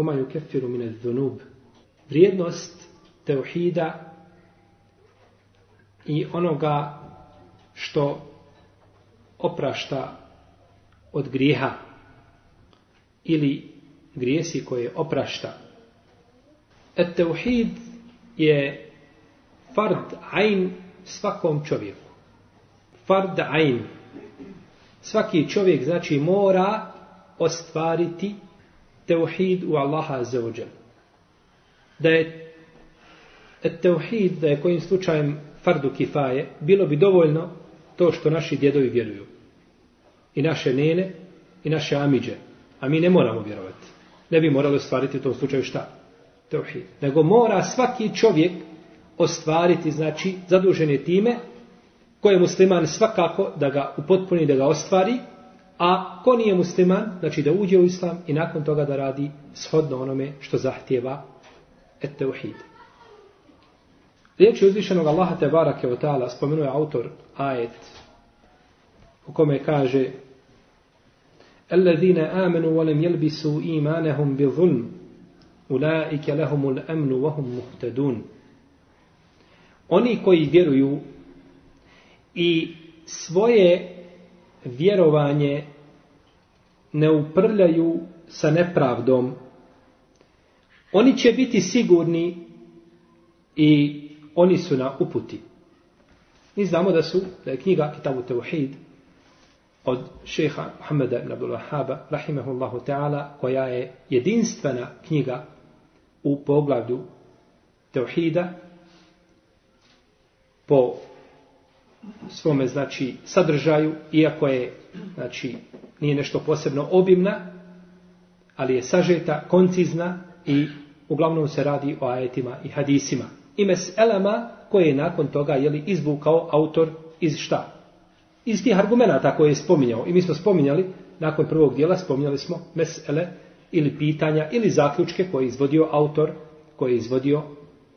Oma ju kefiru mine zunub. Vrijednost teuhida i onoga što oprašta od grijeha ili grijesi koje oprašta. Et teuhid je fard ajn svakom čovjeku. Fard ajn. Svaki čovjek znači mora ostvariti teuhid u Allaha azzawajal. Da je teuhid, da je kojim slučajem fardu kifaje, bilo bi dovoljno to što naši djedovi vjeruju. I naše nene, i naše amiđe. A mi ne moramo vjerovati. Ne bi morali ostvariti u tom slučaju šta? Teuhid. Nego mora svaki čovjek ostvariti, znači, zadužen je time, koje je musliman svakako da ga upotpuni, da ga ostvari, a ko nije musliman, znači da uđe u islam i nakon toga da radi shodno onome što zahtjeva et teuhid. Riječ je uzvišenog Allaha te barake o ta'ala, spomenuje autor ajet u kome kaže الذين آمنوا ولم يلبسوا إيمانهم بظلم أولئك لهم الأمن وهم مهتدون Oni koji vjeruju i svoje vjerovanje ne uprljaju sa nepravdom, oni će biti sigurni i oni su na uputi. Mi znamo da su, da je knjiga Kitabu Teuhid, od šeha Muhammeda ibn Abdul Wahaba, rahimahullahu ta'ala, koja je jedinstvena knjiga u poglavlju Teuhida, po svome, znači, sadržaju, iako je, znači, nije nešto posebno obimna, ali je sažeta, koncizna i uglavnom se radi o ajetima i hadisima. I meselama koje je nakon toga jeli, izvukao autor iz šta? iz tih argumenta koje je spominjao. I mi smo spominjali, nakon prvog dijela spominjali smo mesele ili pitanja ili zaključke koje je izvodio autor, koje je izvodio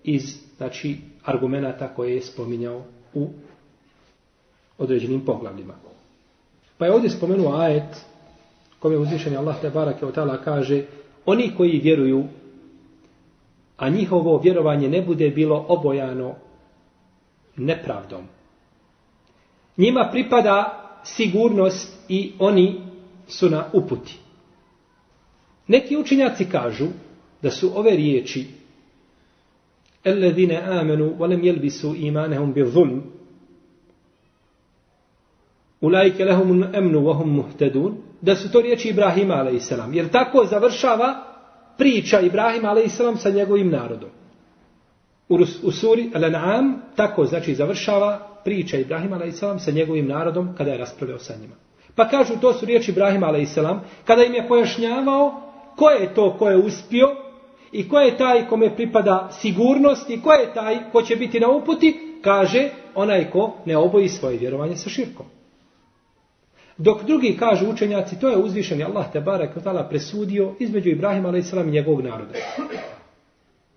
iz znači, argumenta koje je spominjao u određenim poglavljima. Pa je ovdje spomenuo ajet kome je uzvišen Allah te barake od tala kaže oni koji vjeruju a njihovo vjerovanje ne bude bilo obojano nepravdom, Njima pripada sigurnost i oni su na uputi. Neki učinjaci kažu da su ove riječi Alladine amenu walem yelbisu imanahum bi zulm Ulaike lahum emnu vahum muhtedun. muhtadun da su to riječi Ibrahima a.s. jer tako završava priča Ibrahima a.s. sa njegovim narodom u, u suri Al-An'am tako znači završava priča Ibrahima a.s. sa njegovim narodom kada je raspravljao sa njima. Pa kažu to su riječi Ibrahima a.s. kada im je pojašnjavao ko je to ko je uspio i ko je taj kome pripada sigurnost i ko je taj ko će biti na uputi, kaže onaj ko ne oboji svoje vjerovanje sa širkom. Dok drugi kažu učenjaci, to je uzvišeni Allah te barek otala presudio između Ibrahima a.s. i njegovog naroda.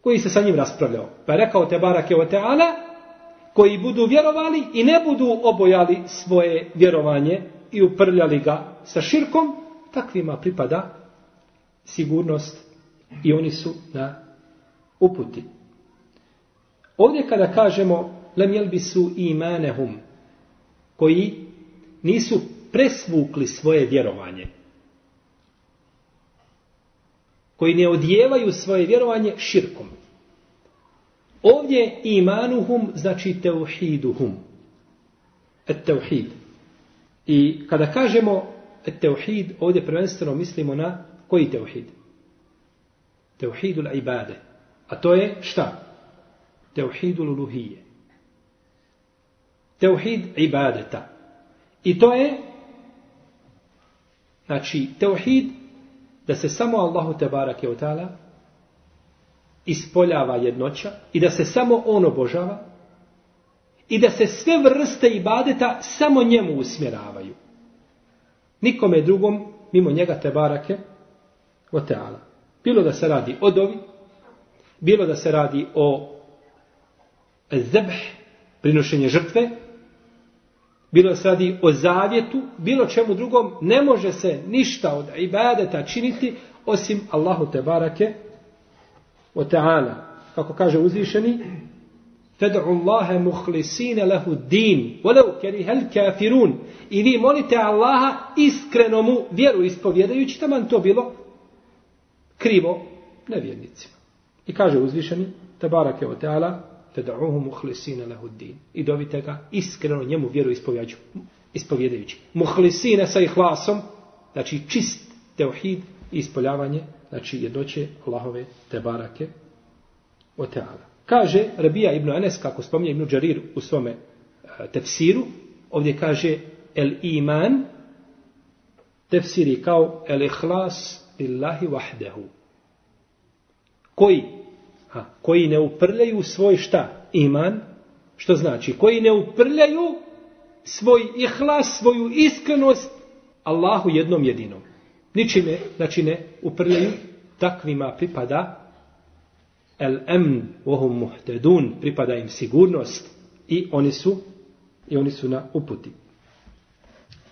Koji se sa njim raspravljao. Pa je rekao te barek je ta'ala, koji budu vjerovali i ne budu obojali svoje vjerovanje i uprljali ga sa širkom, takvima pripada sigurnost i oni su na uputi. Ovdje kada kažemo lem jelbisu imanehum koji nisu presvukli svoje vjerovanje. Koji ne odjevaju svoje vjerovanje širkom. Ovdje imanuhum znači teuhiduhum. Et teuhid. I kada kažemo et teuhid, ovdje prvenstveno mislimo na koji teuhid? Teuhidul ibade. A to je šta? Teuhidul uluhije. Teuhid ibadeta. I to je Znači, teuhid, da se samo Allahu te barake otala ta'ala ispoljava jednoća i da se samo on obožava i da se sve vrste ibadeta samo njemu usmjeravaju. Nikome drugom, mimo njega te barake ta'ala. Bilo da se radi o dovi, bilo da se radi o zebh, prinošenje žrtve, bilo se radi o zavjetu, bilo čemu drugom, ne može se ništa od ibadeta činiti osim Allahu te barake o ta'ala. Kako kaže uzvišeni, Fed'u Allahe muhlisine lehu din, volev kerihel kafirun. I vi molite Allaha iskreno mu vjeru ispovjedajući, taman to bilo krivo nevjernicima. I kaže uzvišeni, tabarake o ta'ala, fed'uhu muhlisina lahu din. I dovite ga iskreno njemu vjeru ispovjedajući. Muhlisina sa ihlasom, znači čist teuhid i ispoljavanje, znači jednoće Allahove te barake o teala. Kaže Rabija ibn Anes, kako spominje ibn Đarir u svome e, tefsiru, ovdje kaže el iman, tefsiri kao el ihlas lillahi vahdehu. Koji Ha, koji ne uprljaju svoj šta? Iman. Što znači? Koji ne uprljaju svoj ihlas, svoju iskrenost Allahu jednom jedinom. Ničime, znači ne uprljaju, takvima pripada el emn vohum muhtedun, pripada im sigurnost i oni su i oni su na uputi.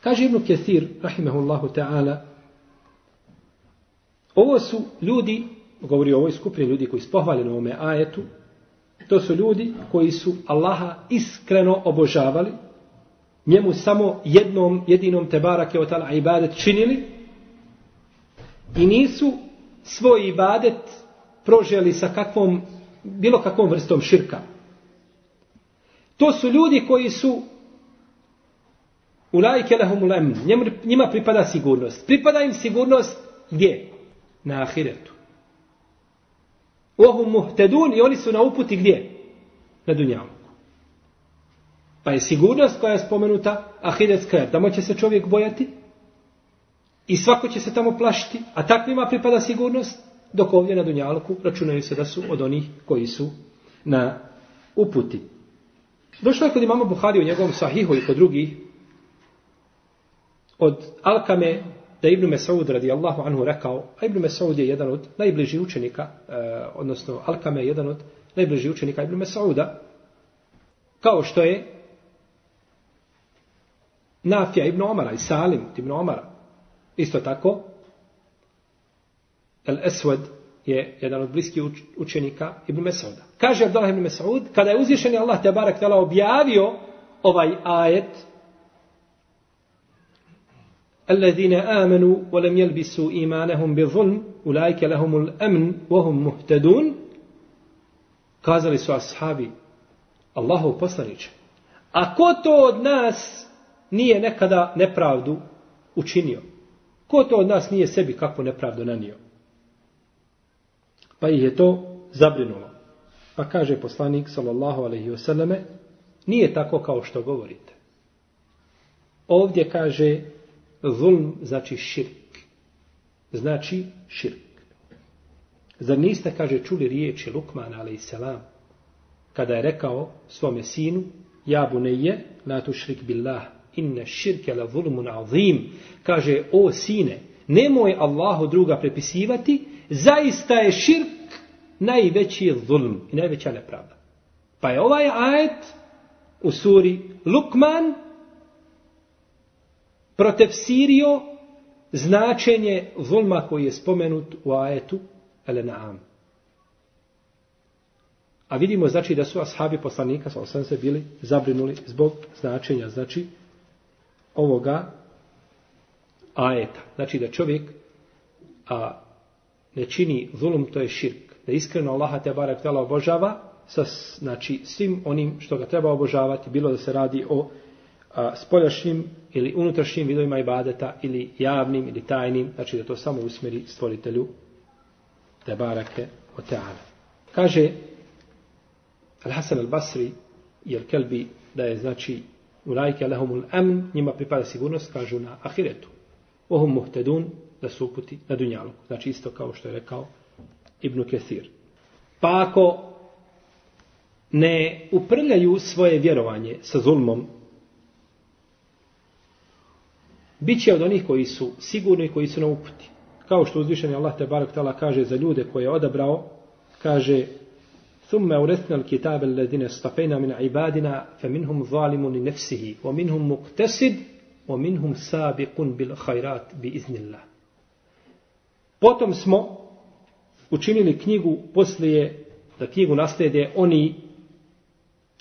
Kaže Ibn Kethir, rahimahullahu ta'ala, ovo su ljudi govori o ovoj skupini ljudi koji su pohvaljeni u ovome ajetu, to su ljudi koji su Allaha iskreno obožavali, njemu samo jednom, jedinom tebarake je otala ibadet činili i nisu svoj ibadet proželi sa kakvom, bilo kakvom vrstom širka. To su ljudi koji su u lajke lehum njima pripada sigurnost. Pripada im sigurnost gdje? Na ahiretu. Ohum muhtedun i oni su na uputi gdje? Na dunjavu. Pa je sigurnost koja je spomenuta, ahidetska je, tamo će se čovjek bojati i svako će se tamo plašiti, a takvima pripada sigurnost, dok ovdje na dunjalku računaju se da su od onih koji su na uputi. Došlo je kod imama Buhari u njegovom sahihu i kod drugih od Alkame da Ibn Mesaud radijallahu anhu rekao, a Ibn Mesaud je jedan od najbližih učenika, eh, odnosno Alkame je jedan od najbližih učenika Ibn Mesauda, kao što je Nafija Ibn Omara i Salim Ibn Omara. Isto tako, El Eswed je jedan od bliskih učenika Ibn Mesauda. Kaže Abdullah Ibn Mesaud, kada je uzvišeni Allah te barak objavio ovaj ajet, الذين آمنوا ولم يلبسوا إيمانهم بظلم أولئك لهم الأمن وهم مهتدون kazali su ashabi Allahu poslaniče a ko to od nas nije nekada nepravdu učinio ko to od nas nije sebi kakvu nepravdu nanio pa ih je to zabrinulo pa kaže poslanik sallallahu alaihi wasallame nije tako kao što govorite ovdje kaže Zulm znači širk. Znači širk. Zar niste, kaže, čuli riječi Lukman, ale i selam, kada je rekao svome sinu, ja bu ne je, la tušrik billah, inne širke la zulmun azim. Kaže, o sine, nemoj Allahu druga prepisivati, zaista je širk najveći zulm i najveća nepravda. Pa je ovaj ajet u suri Lukman protefsirio značenje zulma koji je spomenut u ajetu Elenaam. A vidimo znači da su ashabi poslanika sa osam se bili zabrinuli zbog značenja znači ovoga ajeta. Znači da čovjek a, ne čini zulum, to je širk. Da iskreno Allaha te barek tela obožava sa znači, svim onim što ga treba obožavati, bilo da se radi o a, spoljašnjim ili unutrašnjim vidovima ibadeta ili javnim ili tajnim, znači da to samo usmeri stvoritelju te barake o teala. Kaže Al-Hasan al-Basri jer kelbi da je znači u lajke alehumul amn njima pripada sigurnost kažu na ahiretu. Ohum muhtedun da su uputi na dunjalu. Znači isto kao što je rekao Ibn Kesir. Pa ako ne uprljaju svoje vjerovanje sa zulmom, bit će od onih koji su sigurni i koji su na uputi. Kao što uzvišeni Allah te barak tala kaže za ljude koje je odabrao, kaže ثم أورثنا الكتاب الذين اصطفينا من عبادنا فمنهم ظالم لنفسه ومنهم مقتصد ومنهم سابق بالخيرات بإذن الله Potom smo učinili knjigu poslije da knjigu naslede oni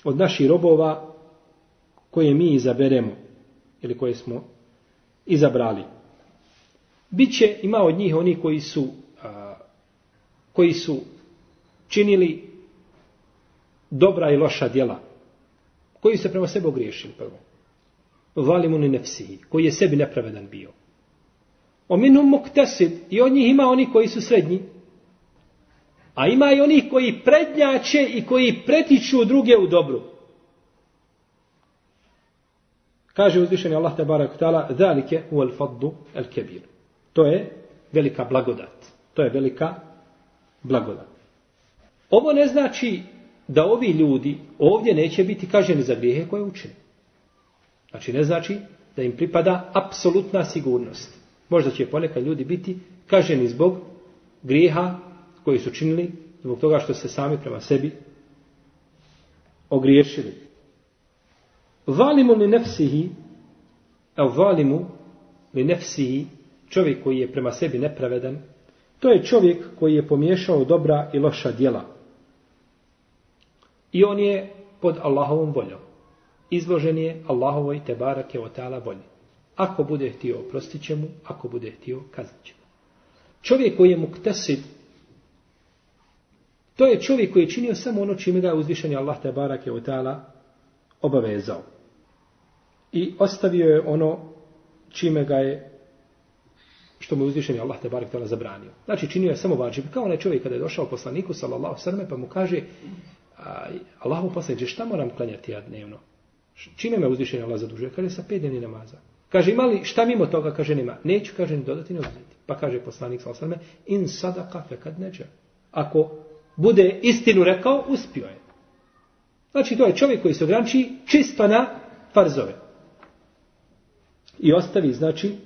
od naših robova koje mi izaberemo ili koje smo izabrali. Biće ima od njih oni koji su a, koji su činili dobra i loša djela. Koji se prema sebi ogriješili prvo. Valimu ni nefsihi, koji je sebi nepravedan bio. O minum muktesid, i od njih ima oni koji su srednji. A ima i oni koji prednjače i koji pretiču druge u dobru. Kaže uzvišeni Allah te barek ta'ala, zalike u al faddu al kebir. To je velika blagodat. To je velika blagodat. Ovo ne znači da ovi ljudi ovdje neće biti kaženi za grijehe koje učine. Znači ne znači da im pripada apsolutna sigurnost. Možda će ponekad ljudi biti kaženi zbog grijeha koji su činili, zbog toga što se sami prema sebi ogriješili. Valimu li nefsihi, el valimu li nefsihi, čovjek koji je prema sebi nepravedan, to je čovjek koji je pomiješao dobra i loša djela. I on je pod Allahovom voljom. Izložen je Allahovoj te barake o ta'ala volji. Ako bude htio, oprostit će mu. Ako bude htio, kaznit će mu. Čovjek koji je muktesid, to je čovjek koji je činio samo ono čime ga je uzvišen Allah te barake o ta'ala obavezao. I ostavio je ono čime ga je što mu je uzvišen Allah te barek tala zabranio. Znači činio je samo vađib. Kao onaj čovjek kada je došao poslaniku sallallahu sallam pa mu kaže Allahu poslaniče, šta moram klanjati ja dnevno? Čime me uzvišenje Allah zadužuje? Kaže, sa pet dnevni namaza. Kaže, ima li šta mimo toga? Kaže, nema. Neću, kaže, ni dodati, ni uzeti. Pa kaže poslanik, sallallahu sveme, in sadaka fe kad neđe. Ako bude istinu rekao, uspio je. Znači, to je čovjek koji se ograniči čisto na farzove. I ostavi, znači,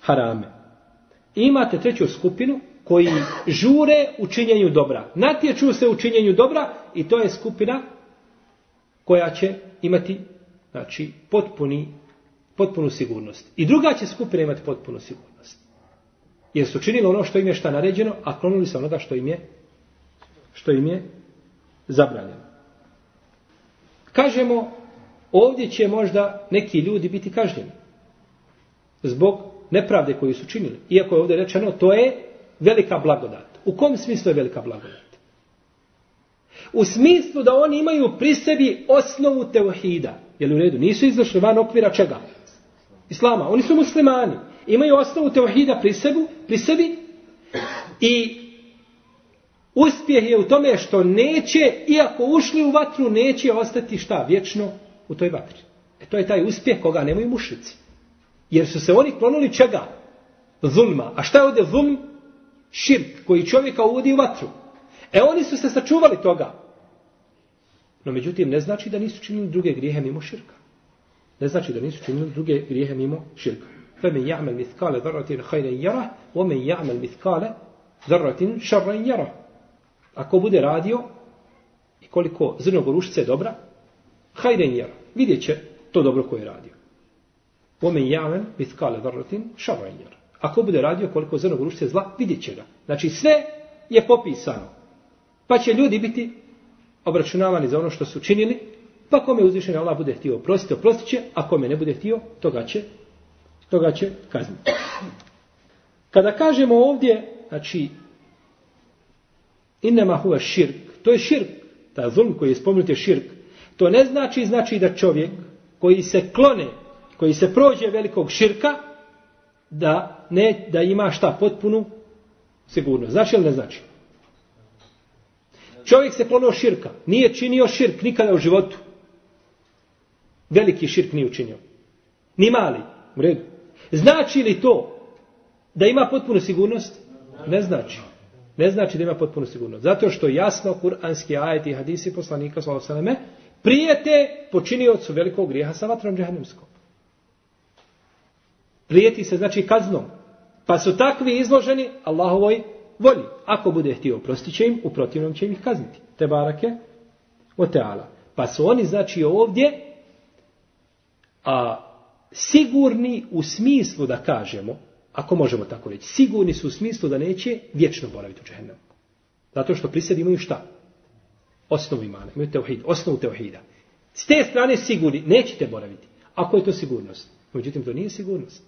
harame. I imate treću skupinu, koji žure u činjenju dobra. Natječu se u činjenju dobra i to je skupina koja će imati znači, potpuni, potpunu sigurnost. I druga će skupina imati potpunu sigurnost. Jer su činili ono što im je šta naređeno, a klonili se onoga što im je što im je zabranjeno. Kažemo, ovdje će možda neki ljudi biti kažnjeni. Zbog nepravde koju su činili. Iako je ovdje rečeno, to je velika blagodat. U kom smislu je velika blagodat? U smislu da oni imaju pri sebi osnovu teohida. Jel u redu? Nisu izašli van okvira čega? Islama. Oni su muslimani. Imaju osnovu teohida pri sebi, pri sebi i uspjeh je u tome što neće, iako ušli u vatru, neće ostati šta? Vječno u toj vatri. E to je taj uspjeh koga nemaju mušici. Jer su se oni klonuli čega? Zulma. A šta je ovdje zulm? širk koji čovjeka uvodi u vatru. E oni su se sačuvali toga. No međutim ne znači da nisu činili druge grijehe mimo širka. Ne znači da nisu činili druge grijehe mimo širka. Fe men ja'mal mithkale dharratin hajren jara, o men ja'mal mithkale dharratin šarren jara. Ako bude radio i koliko zrno gorušice je dobra, hajren jara. Vidjet će to dobro koje je radio. O men ja'mal mithkale dharratin. Ako bude radio koliko zrno gorušice zla, vidjet će ga. Znači sve je popisano. Pa će ljudi biti obračunavani za ono što su činili, pa kome uzvišen Allah bude htio oprostiti, oprostit će, a kome ne bude htio, toga će, toga će kazniti. Kada kažemo ovdje, znači, innema huve širk, to je širk, ta zulm koji je spomenut je širk, to ne znači, znači da čovjek koji se klone, koji se prođe velikog širka, da ne da ima šta potpunu sigurnost. Znači ili ne znači? Čovjek se klonuo širka. Nije činio širk nikada u životu. Veliki širk nije učinio. Ni mali. U redu. Znači li to da ima potpunu sigurnost? Ne znači. Ne znači da ima potpunu sigurnost. Zato što jasno kuranski ajet i hadisi poslanika s.a.v. prijete počiniocu velikog grijeha sa vatrom džahnemskom. Prijeti se znači kaznom. Pa su takvi izloženi Allahovoj volji. Ako bude htio, oprostit će im, u protivnom će ih kazniti. Te barake o teala. Pa su oni, znači, ovdje a, sigurni u smislu da kažemo, ako možemo tako reći, sigurni su u smislu da neće vječno boraviti u džehennemu. Zato što pri sebi imaju šta? Osnovu imana, imaju teuhid, osnovu teuhida. S te strane sigurni, nećete boraviti. Ako je to sigurnost. Međutim, to nije sigurnost.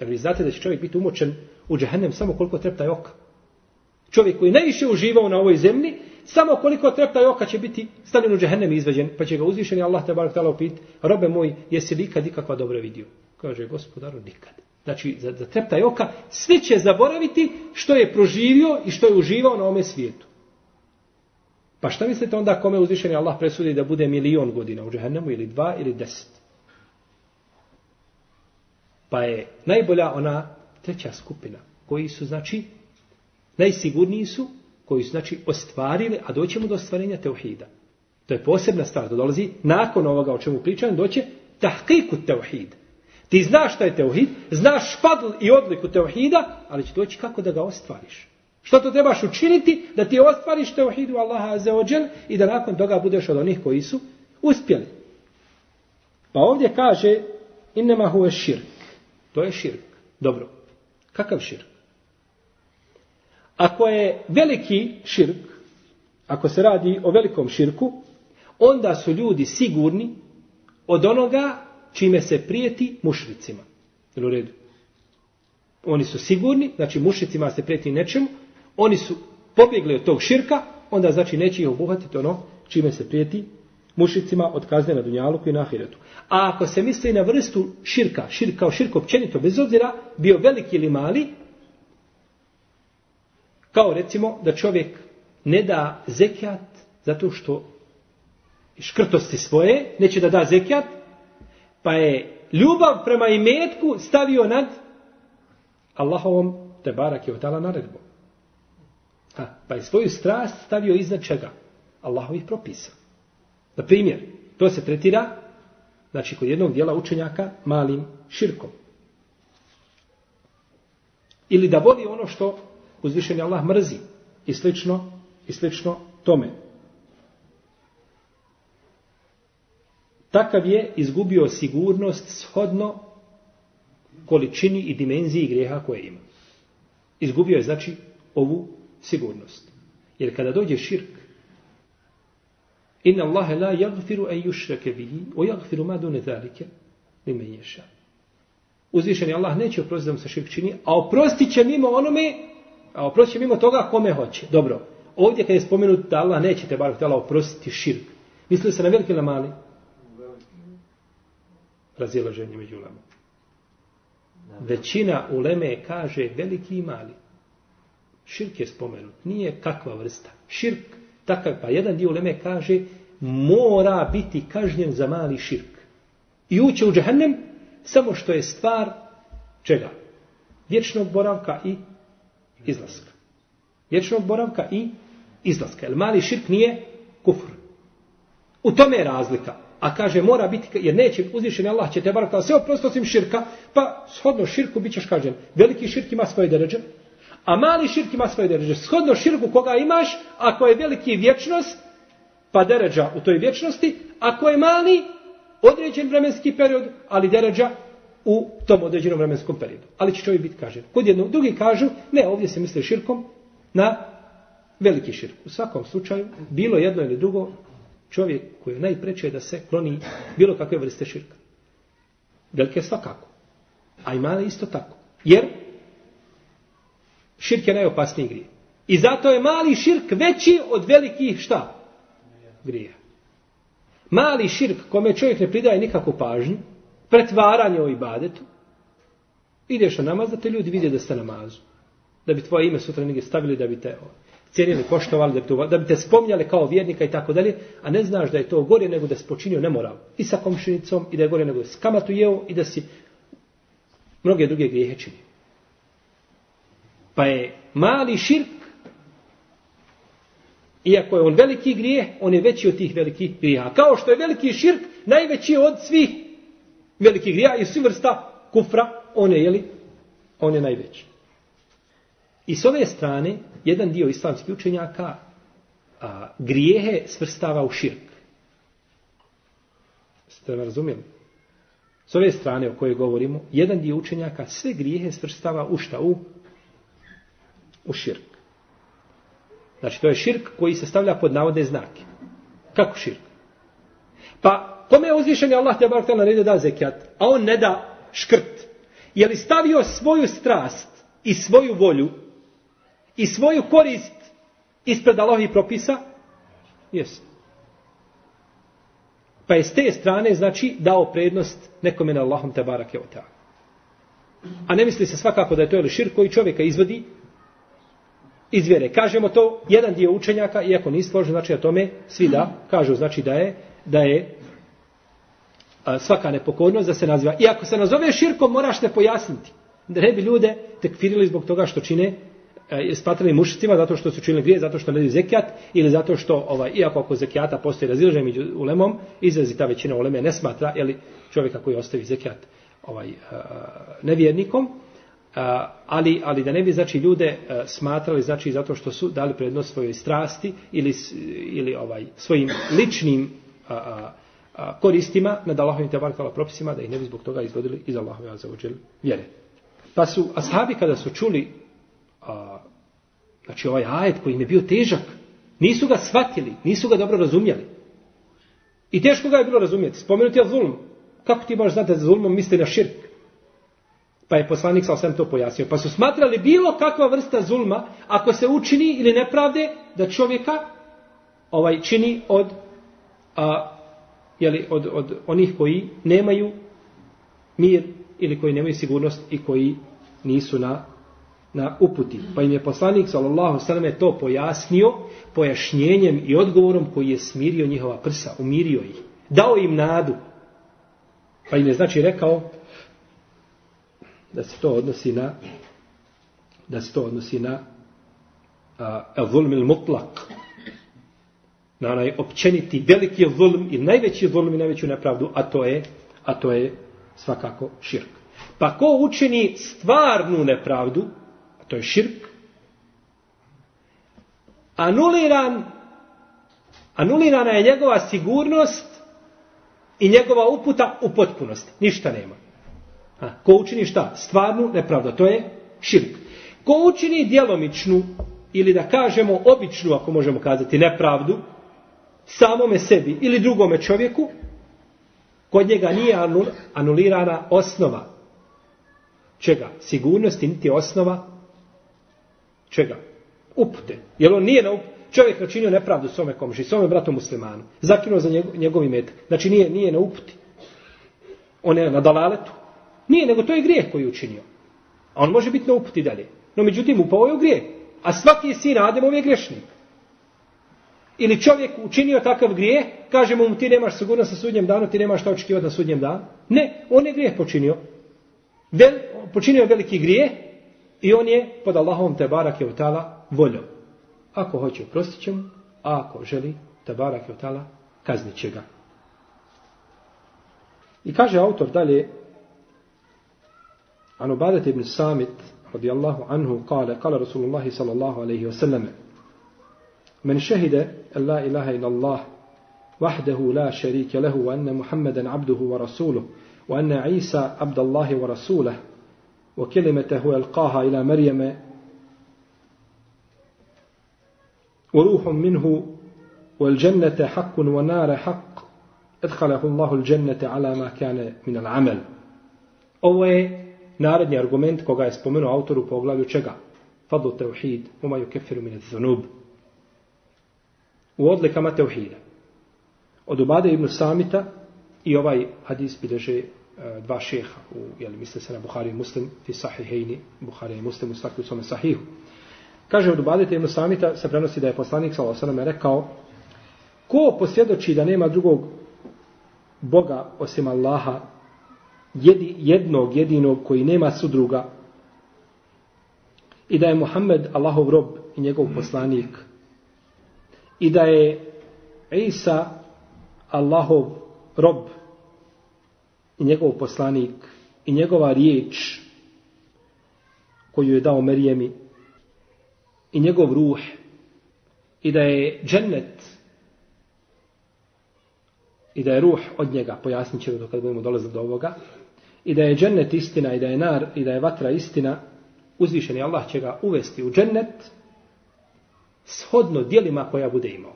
Jer vi znate da će čovjek biti umočen u džehennem samo koliko trepta je oka. Čovjek koji najviše uživao na ovoj zemlji, samo koliko trepta oka će biti stavljen u džehennem i izveđen, pa će ga uzvišeni Allah te barak tala upit, robe moj, jesi li ikad ikakva dobra vidio? Kaže, gospodaru, nikad. Znači, za, za trepta oka, svi će zaboraviti što je proživio i što je uživao na ome svijetu. Pa šta mislite onda kome uzvišeni Allah presudi da bude milion godina u džehennemu ili dva ili deset? Pa je najbolja ona treća skupina koji su, znači, najsigurniji su koji su, znači, ostvarili, a doćemo do ostvarenja teuhida. To je posebna stvar, to dolazi nakon ovoga o čemu pričam, doće tahkiku teuhid. Ti znaš šta je teuhid, znaš padl i odliku teuhida, ali će doći kako da ga ostvariš. Što to trebaš učiniti da ti ostvariš teuhidu Allaha azeođel i da nakon toga budeš od onih koji su uspjeli. Pa ovdje kaže innema huve širk. To je širk. Dobro. Kakav širk? Ako je veliki širk, ako se radi o velikom širku, onda su ljudi sigurni od onoga čime se prijeti mušricima. Jel u redu? Oni su sigurni, znači mušricima se prijeti nečemu, oni su pobjegli od tog širka, onda znači neće ih obuhvatiti ono čime se prijeti mušicima od kazne na dunjaluku i na ahiretu. A ako se misli na vrstu širka, širka kao širk općenito, bez obzira bio veliki ili mali, kao recimo da čovjek ne da zekijat zato što škrtosti svoje, neće da da zekijat, pa je ljubav prema imetku stavio nad Allahovom te barak je otala naredbom. Ha, pa je svoju strast stavio iznad čega? Allahovih propisa. Na primjer, to se tretira, znači kod jednog dijela učenjaka, malim širkom. Ili da voli ono što uzvišeni Allah mrzi. I slično, i slično tome. Takav je izgubio sigurnost shodno količini i dimenziji greha koje ima. Izgubio je, znači, ovu sigurnost. Jer kada dođe širk, Inna Allahe la jagfiru en jušrake bihi, o jagfiru ma dune zalike, lime ješa. Uzvišeni Allah neće oprostiti da mu se širk čini, a oprostit će mimo onome, a oprostit će mimo toga kome hoće. Dobro, ovdje kad je spomenut da Allah neće te barak htjela oprostiti širk, mislili se na veliki ili na mali? Razilaženje među ulema. Većina uleme kaže veliki i mali. Širk je spomenut. Nije kakva vrsta. Širk takav, pa jedan dio Leme kaže, mora biti kažnjen za mali širk. I uće u džahennem samo što je stvar čega? Vječnog boravka i izlaska. Vječnog boravka i izlaska. Jer mali širk nije kufr. U tome je razlika. A kaže mora biti, jer neće uzvišen Allah će te barak sve oprosto osim širka, pa shodno širku bit ćeš kažen. Veliki širk ima svoje deređe, a mali širk ima svoje deređe. Shodno širku koga imaš, ako je veliki vječnost, pa deređa u toj vječnosti, ako je mali, određen vremenski period, ali deređa u tom određenom vremenskom periodu. Ali će čovjek biti kažen. Kod jednog, drugi kažu, ne, ovdje se misli širkom na veliki širk. U svakom slučaju, bilo jedno ili drugo, čovjek koji je najpreče da se kloni bilo kakve vrste širka. Velike svakako. A i male isto tako. Jer širk je najopasniji grije. I zato je mali širk veći od velikih šta? Grija. Mali širk kome čovjek ne pridaje nikakvu pažnju, pretvaranje o ibadetu, ideš na namaz da te ljudi vide da ste namazu. Da bi tvoje ime sutra negdje stavili, da bi te cijenili, poštovali, da bi, te, da bi te spomnjali kao vjernika i tako dalje, a ne znaš da je to gore nego da si počinio nemoral. I sa komšinicom, i da je gore nego da si kamatu jeo, i da si mnoge druge grijehe činio. Pa je mali širk, iako je on veliki grijeh, on je veći od tih velikih grijeha. Kao što je veliki širk najveći od svih velikih grijeha i svi vrsta kufra, on je, jeli, on je najveći. I s ove strane, jedan dio islamskih učenjaka a, grijehe svrstava u širk. Ste me razumijeli? S ove strane o kojoj govorimo, jedan dio učenjaka sve grijehe svrstava u šta? U, u širk. Znači, to je širk koji se stavlja pod navodne znake. Kako širk? Pa, kome je uzvišen Allah te barak naredio da zekijat, a on ne da škrt? Je li stavio svoju strast i svoju volju i svoju korist ispred Allahovih propisa? Jes. Pa je s te strane, znači, dao prednost nekome na Allahom te barak je A ne misli se svakako da je to ili širk koji čovjeka izvodi iz vjere. Kažemo to jedan dio učenjaka, iako nisi složen, znači na tome svi da, kažu znači da je, da je a, svaka nepokornost da se naziva. I ako se nazove širkom, moraš te pojasniti. Da ne bi ljude tekfirili zbog toga što čine e, spatrali mušicima zato što su činili grije, zato što ne daju zekijat ili zato što, ovaj, iako oko zekijata postoji razilaženje među ulemom, izrazita većina uleme ne smatra jeli, čovjeka koji ostavi zekijat ovaj, e, nevjernikom, ali, ali da ne bi znači ljude e, smatrali znači zato što su dali prednost svojoj strasti ili, ili ovaj svojim ličnim a, a, a, koristima nad Allahovim te barkala propisima da ih ne bi zbog toga izvodili iz Allahove azzawajal vjere. Pa su ashabi kada su čuli a, znači ovaj ajet koji im je bio težak, nisu ga shvatili, nisu ga dobro razumjeli. I teško ga je bilo razumjeti. Spomenuti je zulm. Kako ti baš znati da zulmom misli na širk? Pa je poslanik sa osam to pojasnio. Pa su smatrali bilo kakva vrsta zulma, ako se učini ili nepravde, da čovjeka ovaj čini od, a, jeli, od, od onih koji nemaju mir ili koji nemaju sigurnost i koji nisu na, na uputi. Pa im je poslanik sallallahu sallam to pojasnio pojašnjenjem i odgovorom koji je smirio njihova prsa, umirio ih. Dao im nadu. Pa im je znači rekao, da se to odnosi na da se to odnosi na a zulm il mutlak. Na onaj općeniti veliki zulm i najveći zulm i najveću nepravdu a to je a to je svakako širk. Pa ko učini stvarnu nepravdu a to je širk anuliran anulirana je njegova sigurnost i njegova uputa u potpunosti. Ništa nema. A, ko učini šta? Stvarnu nepravdu. To je širk. Ko učini djelomičnu ili da kažemo običnu, ako možemo kazati, nepravdu, samome sebi ili drugome čovjeku, kod njega nije anulirana osnova. Čega? Sigurnosti niti osnova. Čega? Upute. Jer on nije na up... Čovjek načinio nepravdu svome komši, svome bratu muslimanu. Zakinuo za njegov, njegov imetak. Znači nije, nije na uputi. On je na dalaletu. Nije, nego to je grijeh koji je učinio. A on može biti na uputi dalje. No međutim, upao je u grijeh. A svaki sin Ademov je grešnik. Ili čovjek učinio takav grijeh, kažemo mu ti nemaš sigurnost na sudnjem danu, ti nemaš šta očekivati na sudnjem danu. Ne, on je grijeh počinio. Vel, počinio je veliki grijeh i on je pod Allahom te barak je utala voljom. Ako hoće, prostit će mu, a ako želi, te barak je utala, kaznit će ga. I kaže autor dalje, عن عبادة بن الصامت رضي الله عنه قال قال رسول الله صلى الله عليه وسلم من شهد أن لا إله إلا الله وحده لا شريك له وأن محمدا عبده ورسوله وأن عيسى عبد الله ورسوله وكلمته ألقاها إلى مريم وروح منه والجنة حق ونار حق أدخله الله الجنة على ما كان من العمل. Je naredni argument koga je spomenuo autor u poglavlju čega? Fadlu teuhid, umaju kefiru mine zunub. U odlikama teuhida. Od Ubade ibn Samita i ovaj hadis bileže e, dva šeha, u, jel, misle se na Buhari i Muslim, fi sahihejni, Buhari i Muslim u stakvi u svome sahihu. Kaže od Ubade ibn Samita se prenosi da je poslanik s.a.v. rekao ko posvjedoči da nema drugog Boga osim Allaha jedi, jednog, jedinog koji nema sudruga. I da je Muhammed Allahov rob i njegov poslanik. I da je Isa Allahov rob i njegov poslanik. I njegova riječ koju je dao Merijemi i njegov ruh. I da je džennet. I da je ruh od njega, pojasnit ćemo dok budemo dolaziti do ovoga, i da je džennet istina i da je nar i da je vatra istina, uzvišeni Allah će ga uvesti u džennet shodno dijelima koja bude imao.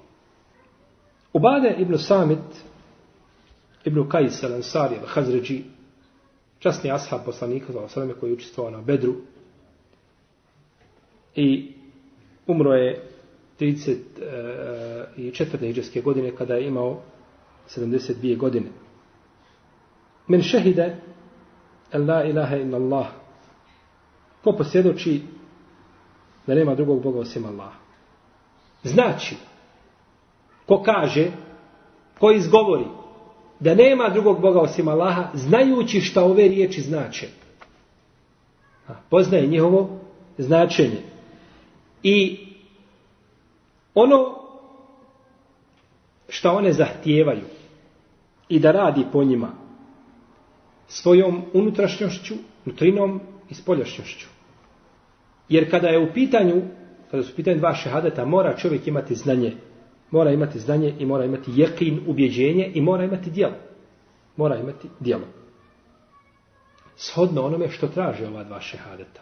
Ubade ibn Samit, ibn Kajs al-Ansari al-Hazređi, časni ashab poslanika za osrame koji je učestvovao na Bedru i umro je 34. E, iđeske godine kada je imao 72 godine. Men šehide el la ilaha illa Allah ko posvjedoči da nema drugog Boga osim Allah. Znači, ko kaže, ko izgovori da nema drugog Boga osim Allaha, znajući šta ove riječi znače. A, Poznaje njihovo značenje. I ono šta one zahtijevaju i da radi po njima svojom unutrašnjošću, nutrinom i spoljašnjošću. Jer kada je u pitanju, kada su u pitanju dva šehadeta, mora čovjek imati znanje. Mora imati znanje i mora imati jekin, ubjeđenje i mora imati dijelo. Mora imati dijelo. Shodno onome što traže ova dva šehadeta.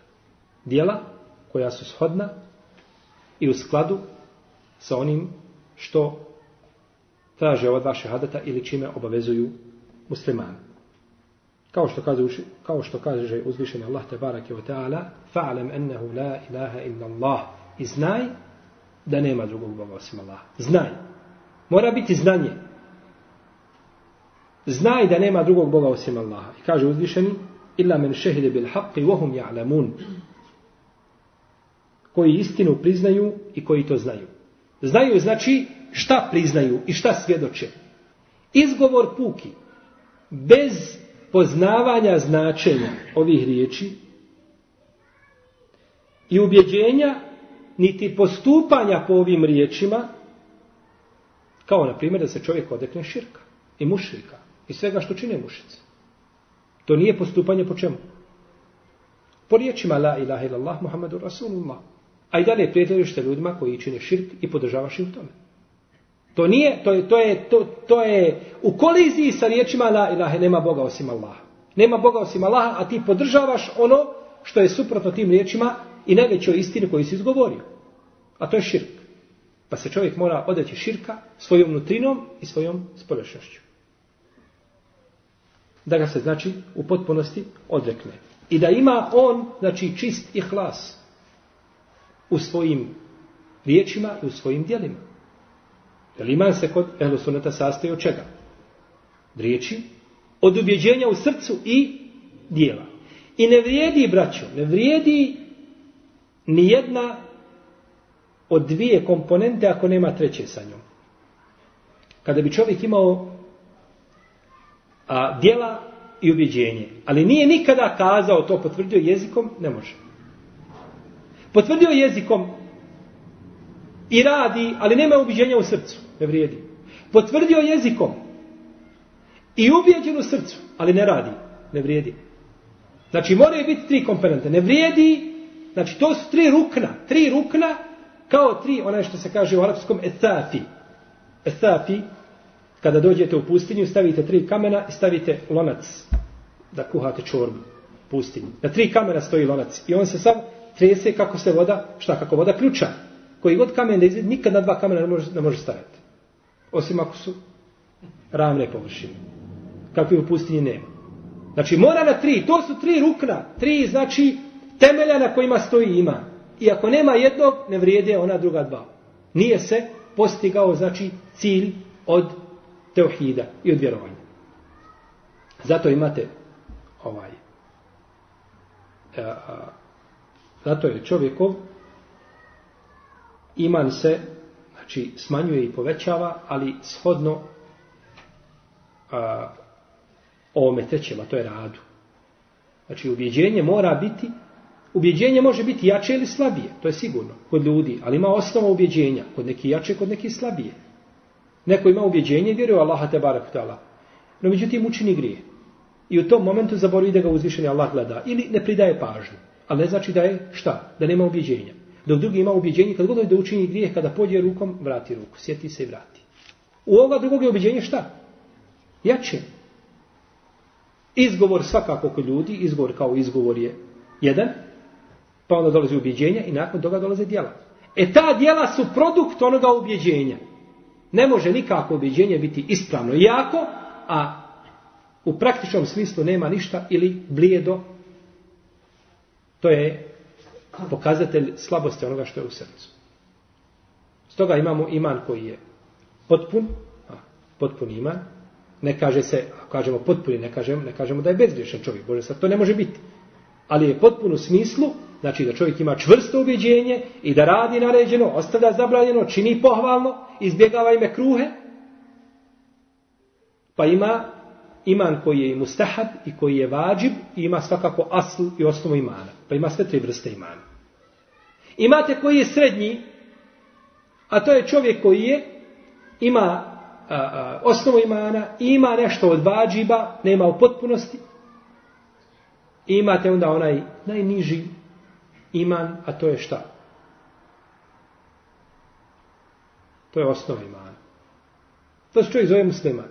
Dijela koja su shodna i u skladu sa onim što traže ova dva šehadeta ili čime obavezuju muslimani. Kao što kaže, kao što kaže uzvišeni Allah te barake ve ta'ala fa'lam annahu la ilaha illa Allah i znaj da nema drugog Boga osim Allaha. Znaj. Mora biti znanje. Znaj da nema drugog Boga osim Allaha. I kaže uzvišeni illa men šehide bil haqqi hum ya'lamun koji istinu priznaju i koji to znaju. Znaju znači šta priznaju i šta svjedoče. Izgovor puki, bez poznavanja značenja ovih riječi i ubjeđenja, niti postupanja po ovim riječima, kao na primjer da se čovjek odekne širka i mušrika i svega što čine mušice. To nije postupanje po čemu? Po riječima la ilaha illallah Muhammadu Rasulullah. A i dalje prijateljište ljudima koji čine širk i podržavaš im tome. To nije, to je, to je, to, to je u koliziji sa riječima la ilaha, nema Boga osim Allaha. Nema Boga osim Allaha, a ti podržavaš ono što je suprotno tim riječima i najvećoj istini koju si izgovorio. A to je širk. Pa se čovjek mora odeći širka svojom nutrinom i svojom spoljašnjošću. Da ga se, znači, u potpunosti odrekne. I da ima on, znači, čist i hlas u svojim riječima i u svojim dijelima. Jer iman se kod ehlusuneta sastoji od čega? Riječi, od ubjeđenja u srcu i dijela. I ne vrijedi, braćo, ne vrijedi ni jedna od dvije komponente ako nema treće sa njom. Kada bi čovjek imao a, dijela i ubjeđenje, ali nije nikada kazao to, potvrdio jezikom, ne može. Potvrdio jezikom i radi, ali nema ubjeđenja u srcu ne vrijedi. Potvrdio jezikom I ubijeđen u srcu, ali ne radi, ne vrijedi. Znači moraju biti tri komponente. Ne vrijedi, znači to su tri rukna. Tri rukna kao tri, onaj što se kaže u arapskom, ethafi. Ethafi, kada dođete u pustinju, stavite tri kamena i stavite lonac da kuhate čorbu pustinju. Na tri kamena stoji lonac i on se sam trese kako se voda, šta, kako voda ključa. Koji god kamen da izvedi, nikad na dva kamena ne može, ne može staviti. Osim ako su ravne površine. Kakvi u pustinji nema. Znači mora na tri, to su tri rukna, tri znači temelja na kojima stoji ima. I ako nema jednog, ne vrijede ona druga dva. Nije se postigao znači cilj od teohida i od vjerovanja. Zato imate ovaj a, a, zato je čovjekov iman se znači smanjuje i povećava, ali shodno a, ovome trećem, a to je radu. Znači, ubjeđenje mora biti, ubjeđenje može biti jače ili slabije, to je sigurno, kod ljudi, ali ima osnova ubjeđenja, kod neki jače, kod neki slabije. Neko ima ubjeđenje i vjeruje Allaha te barak ta'ala. No, međutim, učini grije. I u tom momentu zaboravi da ga uzvišeni Allah gleda. Ili ne pridaje pažnju. Ali ne znači da je šta? Da nema ubjeđenja. Dok drugi ima ubjeđenje, kad god da učini grijeh, kada pođe rukom, vrati ruku. Sjeti se i vrati. U ovoga drugog je ubjeđenje šta? Jače. Izgovor svakako kod ljudi, izgovor kao izgovor je jedan, pa onda dolazi ubjeđenja i nakon toga dolaze djela. E ta djela su produkt onoga ubjeđenja. Ne može nikako ubjeđenje biti ispravno jako, a u praktičnom smislu nema ništa ili blijedo. To je pokazatelj slabosti onoga što je u srcu. Stoga imamo iman koji je potpun, a, potpun iman, ne kaže se, ako kažemo potpuni, ne kažemo, ne kažemo da je bezgriješan čovjek, Bože, sad to ne može biti. Ali je potpun u smislu, znači da čovjek ima čvrsto ubjeđenje i da radi naređeno, ostavlja zabranjeno, čini pohvalno, izbjegava ime kruhe, pa ima iman koji je i mustahab i koji je vađib i ima svakako asl i osnovu imana. Pa ima sve tri vrste imana. Imate koji je srednji, a to je čovjek koji je, ima a, a, osnovu imana, ima nešto od vađiba, nema u potpunosti. I imate onda onaj najniži iman, a to je šta? To je osnova imana. To se čovjek zove musliman.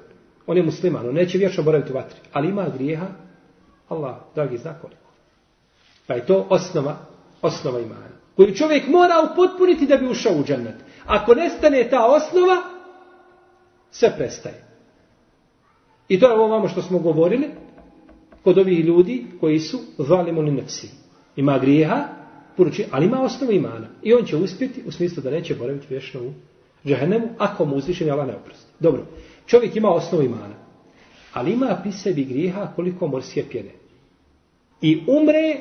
On je musliman, on neće vječno boraviti u vatri. Ali ima grijeha, Allah, dragi, zna koliko. Pa je to osnova, osnova imana. Koju čovjek mora upotpuniti da bi ušao u džennet. Ako nestane ta osnova, sve prestaje. I to je ovo vamo što smo govorili kod ovih ljudi koji su zalimo nefsi. Ima grijeha, poruči, ali ima osnovu imana. I on će uspjeti u smislu da neće boraviti vječno u džahennemu, ako mu uzvišen je Allah ne oprosti. Dobro, čovjek ima osnovu imana, ali ima pri sebi grijeha koliko morske pjene. I umre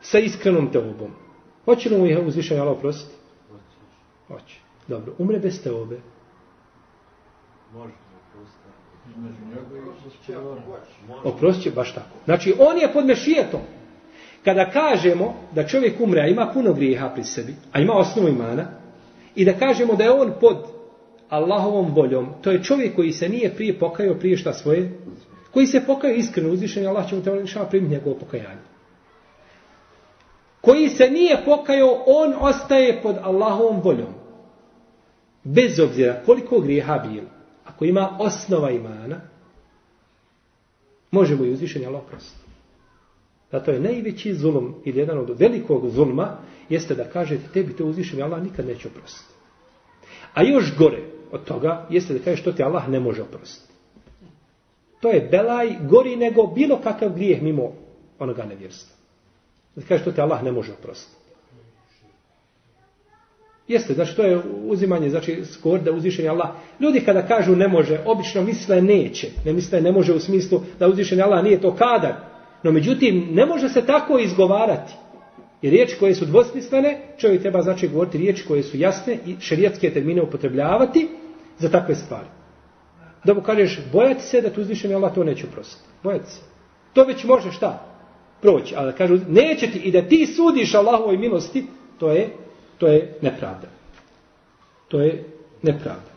sa iskrenom teobom. Hoće li mu je uzvišen Allah oprostiti? Hoće. Dobro, umre bez teobe. Može. Oprost će baš tako. Znači, on je pod mešijetom. Kada kažemo da čovjek umre, a ima puno grijeha pri sebi, a ima osnovu imana, i da kažemo da je on pod Allahovom voljom, to je čovjek koji se nije prije pokajao prije šta svoje, koji se pokajao iskreno uzvišen, Allah će mu te primiti njegovo pokajanje. Koji se nije pokajao, on ostaje pod Allahovom voljom. Bez obzira koliko grijeha bilo, ako ima osnova imana, može mu i uzvišenje Allah prostiti. Zato je najveći zulum ili jedan od velikog zulma jeste da kažete tebi to uzvišenje Allah nikad neće oprostiti. A još gore od toga jeste da kažeš što ti Allah ne može oprostiti. To je belaj gori nego bilo kakav grijeh mimo onoga nevjerstva. Da kaže što te Allah ne može oprostiti. Jeste, znači to je uzimanje, znači skor da uzvišeni Allah. Ljudi kada kažu ne može, obično misle neće. Ne misle ne može u smislu da uzvišeni Allah nije to kadar. No međutim, ne može se tako izgovarati. I riječi koje su dvosmislene, čovjek treba znači govoriti riječi koje su jasne i šerijatske termine upotrebljavati za takve stvari. Da mu kažeš, bojati se da tu uzvišeni Allah to neće prositi. Bojati se. To već može šta? Proći. Ali kažu, neće ti i da ti sudiš Allahovoj milosti, to je, to je nepravda. To je nepravda.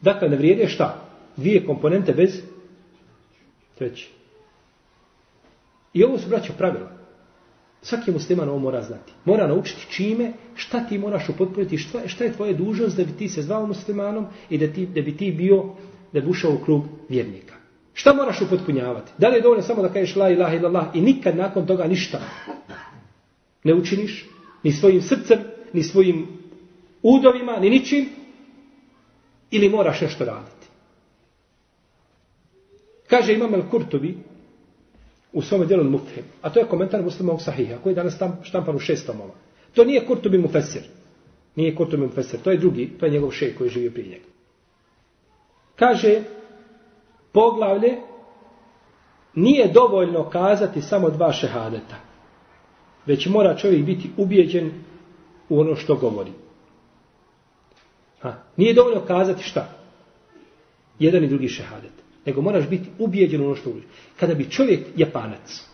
Dakle, ne vrijede šta? dvije komponente bez treće. I ovo su braćo pravila. Svaki musliman ovo mora znati. Mora naučiti čime, šta ti moraš upotpuniti, šta, šta je tvoja dužnost da bi ti se zvao muslimanom i da, ti, da bi ti bio, da bi ušao u krug vjernika. Šta moraš upotpunjavati? Da li je dovoljno samo da kažeš la ilaha illallah i nikad nakon toga ništa ne učiniš? Ni svojim srcem, ni svojim udovima, ni ničim? Ili moraš nešto raditi? Kaže Imam El-Kurtovi u svome djelu Mufhim, a to je komentar muslimovog sahiha, koji je danas tam štampan u šest tomova. To nije Kurtubi Mufesir. Nije Kurtubi Mufesir. To je drugi, to je njegov šej koji je živio prije njega. Kaže, poglavlje nije dovoljno kazati samo dva šehadeta. Već mora čovjek biti ubijeđen u ono što govori. Ha, nije dovoljno kazati šta? Jedan i drugi šehadet. Nego moraš biti ubijeđen u ono što govori. Kada bi čovjek japanac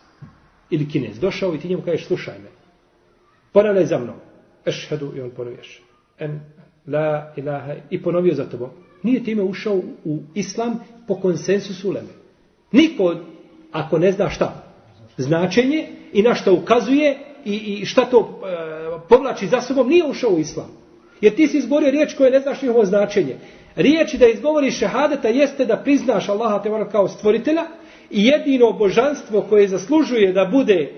ili kinez došao i ti njemu kažeš slušaj me. Ponavljaj za mnom. Ešhedu i on ponoviješ. En la ilaha i ponovio za tobom nije time ušao u islam po konsensusu uleme. Niko, ako ne zna šta, značenje i na šta ukazuje i, i šta to e, povlači za sobom, nije ušao u islam. Jer ti si izgovorio riječ koje ne znaš njihovo značenje. Riječ da izgovoriš šehadeta jeste da priznaš Allaha te kao stvoritelja i jedino božanstvo koje zaslužuje da bude e,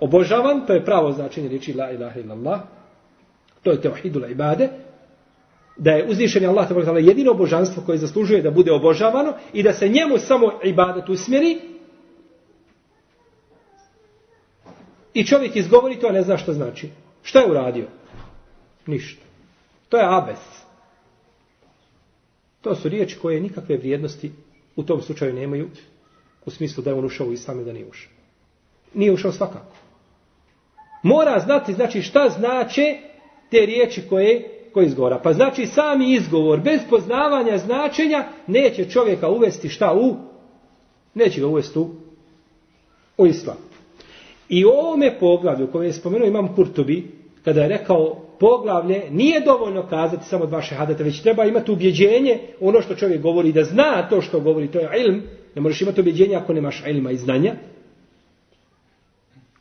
obožavan, to je pravo značenje riječi la ilaha illallah, to je teohidula ibade, da je uzvišeni Allah ta'ala jedino božanstvo koje zaslužuje da bude obožavano i da se njemu samo ibadat usmjeri i čovjek izgovori to, a ne zna što znači. Šta je uradio? Ništa. To je abes. To su riječi koje nikakve vrijednosti u tom slučaju nemaju u smislu da je on ušao u islam i da nije ušao. Nije ušao svakako. Mora znati znači šta znače te riječi koje koji izgovora. Pa znači sami izgovor, bez poznavanja značenja, neće čovjeka uvesti šta u? Neće ga uvesti u, u islam. I u ovome poglavlju koje je spomenuo imam Kurtobi, kada je rekao poglavlje, nije dovoljno kazati samo dva šehadata, već treba imati ubjeđenje ono što čovjek govori, da zna to što govori, to je ilm, ne možeš imati ubjeđenje ako nemaš ilma i znanja.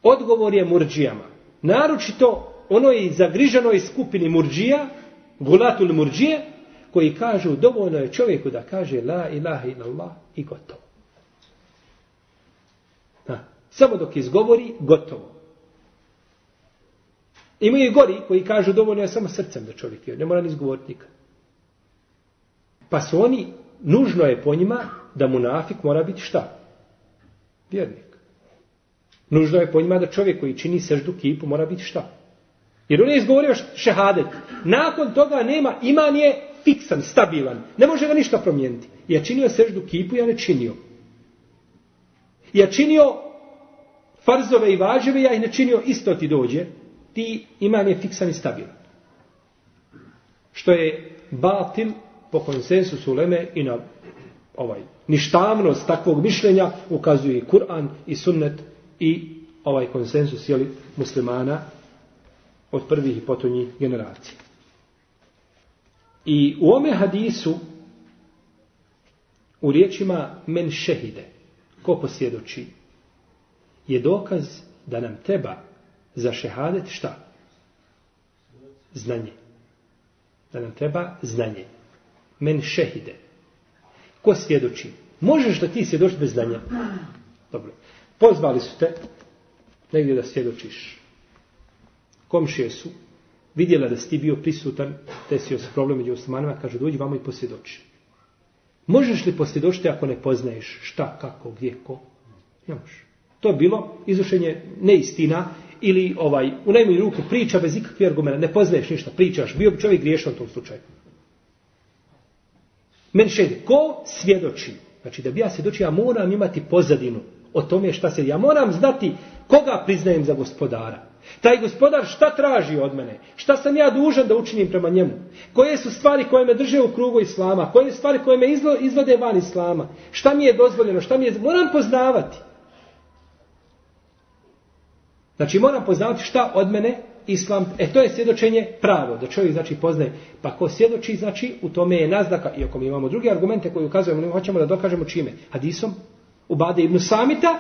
Odgovor je murđijama. Naročito ono je zagriženo iz skupini murđija, gulatul murđije, koji kažu dovoljno je čovjeku da kaže la ilaha illallah i gotovo. Ha. Samo dok izgovori, gotovo. Ima i gori koji kažu dovoljno je samo srcem da čovjek je, ne mora ni izgovoriti nikad. Pa su oni, nužno je po njima da munafik mora biti šta? Vjernik. Nužno je po njima da čovjek koji čini seždu kipu mora biti šta? Jer on je izgovorio šehadet. Nakon toga nema, iman je fiksan, stabilan. Ne može ga ništa promijeniti. Ja činio seždu kipu, ja ne činio. Ja činio farzove i važeve, ja ih ne činio, isto ti dođe. Ti iman je fiksan i stabilan. Što je batil po konsensusu Leme i na ovaj ništavnost takvog mišljenja ukazuje i Kur'an i sunnet i ovaj konsensus jeli, muslimana od prvih i potonjih generacija. I u ome hadisu u riječima men šehide, ko posvjedoči, je dokaz da nam treba za šehadet šta? Znanje. Da nam treba znanje. Men šehide. Ko svjedoči? Možeš da ti svjedoči bez znanja? Dobro. Pozvali su te negdje da svjedočiš komšije su vidjela da si ti bio prisutan, desio se problem među osmanima, kaže dođi vamo i posvjedoči. Možeš li posvjedočiti ako ne poznaješ šta, kako, gdje, ko? Ne možeš. To je bilo izušenje neistina ili ovaj, u najmanju ruku priča bez ikakvih argumenta. Ne poznaješ ništa, pričaš. Bio bi čovjek griješan u tom slučaju. Meni šedi, ko svjedoči? Znači da bi ja svjedočio, ja moram imati pozadinu o tome šta se... Ja moram znati koga priznajem za gospodara. Taj gospodar šta traži od mene? Šta sam ja dužan da učinim prema njemu? Koje su stvari koje me drže u krugu islama? Koje su stvari koje me izvode van islama? Šta mi je dozvoljeno? Šta mi je... Moram poznavati. Znači moram poznavati šta od mene islam, e to je svjedočenje pravo, da čovjek znači poznaje. Pa ko svjedoči, znači u tome je naznaka, iako mi imamo druge argumente koje ukazujemo, mi hoćemo da dokažemo čime? Hadisom, u Bade ibn Samita,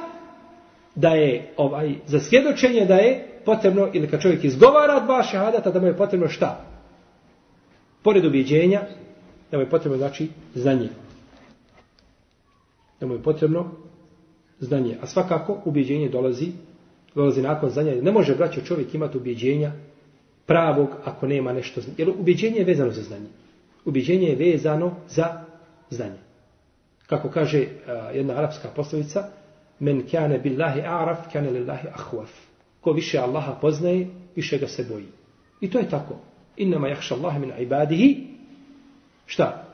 da je ovaj za svjedočenje da je potrebno, ili kad čovjek izgovara dva šehadata, da mu je potrebno šta? Pored ubjeđenja, da mu je potrebno znači znanje. Da mu je potrebno znanje. A svakako ubjeđenje dolazi dolazi nakon znanja. Ne može braćo čovjek imati ubjeđenja pravog ako nema nešto znanje. Jer ubjeđenje je vezano za znanje. Ubjeđenje je vezano za znanje. Kako kaže uh, jedna arapska poslovica, men kane billahi a'raf, kane lillahi ahwaf. Ko više Allaha poznaje, više ga se boji. I to je tako. Innama jahša Allahe min ibadihi, šta?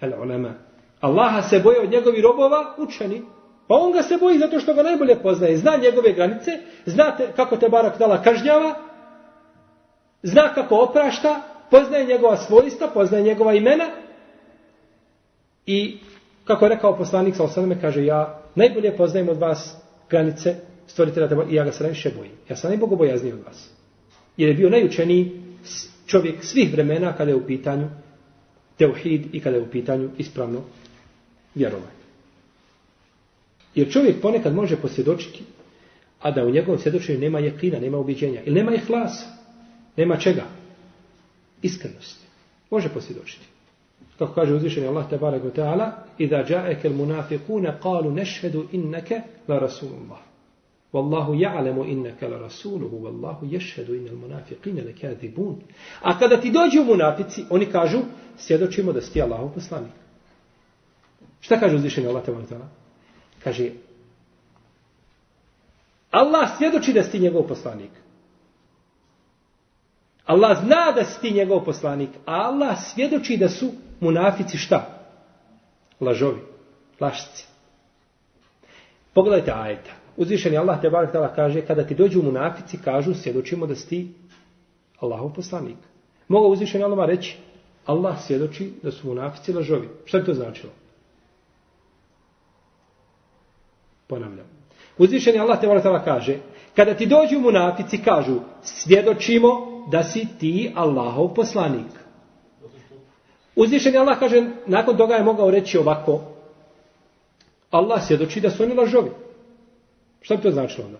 El ulema. Allaha se boje od njegovi robova, učeni. Pa on ga se boji zato što ga najbolje poznaje. Zna njegove granice, zna te, kako te barak dala kažnjava, zna kako oprašta, poznaje njegova svojstva, poznaje njegova imena. I kako je rekao poslanik sa osaname, kaže ja najbolje poznajem od vas granice stvoritelja teba i ja ga se najviše bojim. Ja sam najbogobojazniji od vas. Jer je bio najučeniji čovjek svih vremena kada je u pitanju teuhid i kada je u pitanju ispravno vjerovanje. Jer čovjek ponekad može posvjedočiti, a da u njegovom svjedočenju nema jekina, nema ubiđenja. Ili nema ihlasa. Nema čega? Iskrenosti. Može posvjedočiti. Kako kaže uzvišeni Allah te barek ta'ala, Iza ja'aka il munafiquna qalu nashhadu innaka la rasulullah. Wallahu ya'lamu innaka la rasuluhu, wallahu yashhadu innal munafiqina le. A kada ti dođu munafici, oni kažu, svjedočimo da si Allahov poslanik. Šta kaže uzvišeni Allah te barek ta'ala? Kaže, Allah svjedoči da si njegov poslanik. Allah zna da si ti njegov poslanik, a Allah svjedoči da su munafici šta? Lažovi, lašci. Pogledajte ajeta. Uzvišeni Allah te barak tala kaže, kada ti dođu munafici, kažu, svjedočimo da si ti Allahov poslanik. Mogu uzvišeni Allah reći, Allah svjedoči da su munafici lažovi. Šta bi to značilo? Ponavljam. Uzvišeni Allah te volatala kaže, kada ti dođu munafici, kažu, svjedočimo da si ti Allahov poslanik. Uzvišeni Allah kaže, nakon toga je mogao reći ovako, Allah svjedoči da su oni lažovi. Šta bi to značilo onda?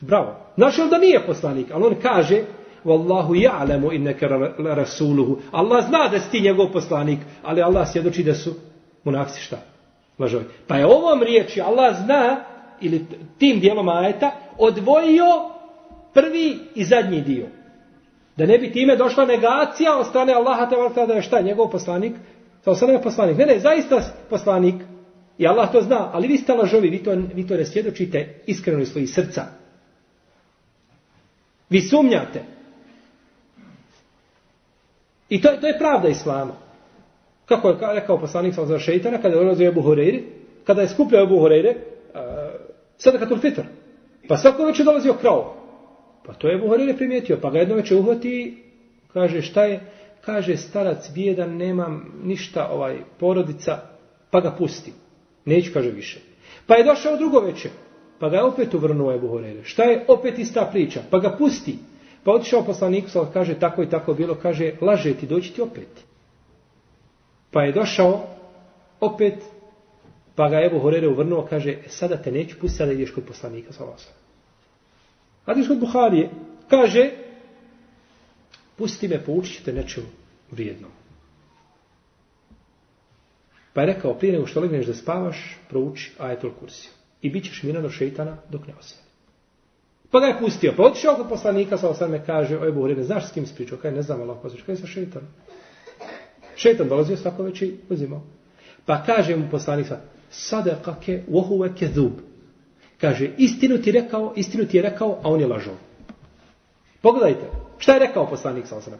Bravo. Znači da nije poslanik, ali on kaže, Wallahu ja'lamu innaka rasuluhu. Allah zna da si ti njegov poslanik, ali Allah svjedoči da su munafici šta? lažovi. Pa je ovom riječi Allah zna, ili tim dijelom ajeta, odvojio prvi i zadnji dio. Da ne bi time došla negacija od strane Allaha te vrta da je šta, njegov poslanik? Sa osam je poslanik. Ne, ne, zaista poslanik. I Allah to zna, ali vi ste lažovi, vi to, vi to ne svjedočite iskreno iz svojih srca. Vi sumnjate. I to, to je pravda Islama. Kako je rekao poslanik sa šeitana kada je ulazio Ebu Horeire, kada je skupljao Ebu Horeire, uh, sada katul fitr. Pa svako večer dolazio krao. Pa to je Ebu primijetio. Pa ga jedno večer uhvati kaže šta je? Kaže starac bijedan, nemam ništa ovaj porodica, pa ga pusti. Neću, kaže više. Pa je došao drugo večer. Pa ga je opet uvrnuo Ebu Horeire. Šta je opet ista priča? Pa ga pusti. Pa otišao poslanik, kaže tako i tako bilo, kaže laže ti, doći ti opet. Pa je došao opet, pa ga Ebu Horeire uvrnuo, kaže, e, sada te neću pustiti, sada ideš kod poslanika sa Hadis A kod Buharije, kaže, pusti me, poučit ćete nečemu vrijednom. Pa je rekao, prije nego što legneš da spavaš, prouči ajetul kursiju. I bit ćeš miran od šeitana dok ne osvane. Pa ga je pustio. Pa otišao kod poslanika, sa osvane, kaže, oj Ebu ne znaš s kim spričao? Kaj ne znam, Allah, poslanič, kaj je sa šeitanom. Šeitan dolazio svako već i uzimao. Pa kaže mu poslanik sa, sadaqake vohuve kezub. Kaže, istinu ti rekao, istinu ti je rekao, a on je lažao. Pogledajte, šta je rekao poslanik sa osram?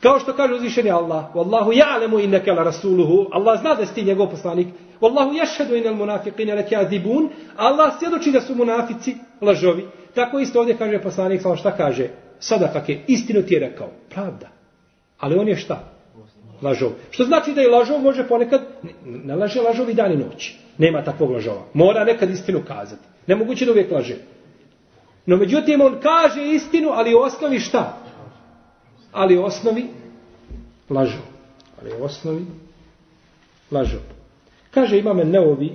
Kao što kaže uzvišeni Allah, Wallahu ja'lemu inneke la rasuluhu, Allah zna da si ti njegov poslanik, Wallahu jašhedu inel munafiqine leke kjazibun, Allah svjedoči da su munafici lažovi. Tako isto ovdje kaže poslanik, šta kaže? Sadakake, istinu ti je rekao, pravda. Ali on je šta? lažov. Što znači da je lažov može ponekad, ne laže lažovi dan i noći. Nema takvog lažova. Mora nekad istinu kazati. Nemoguće da uvijek laže. No međutim, on kaže istinu, ali u osnovi šta? Ali u osnovi lažu. Ali u osnovi lažu. Kaže imame Neovi,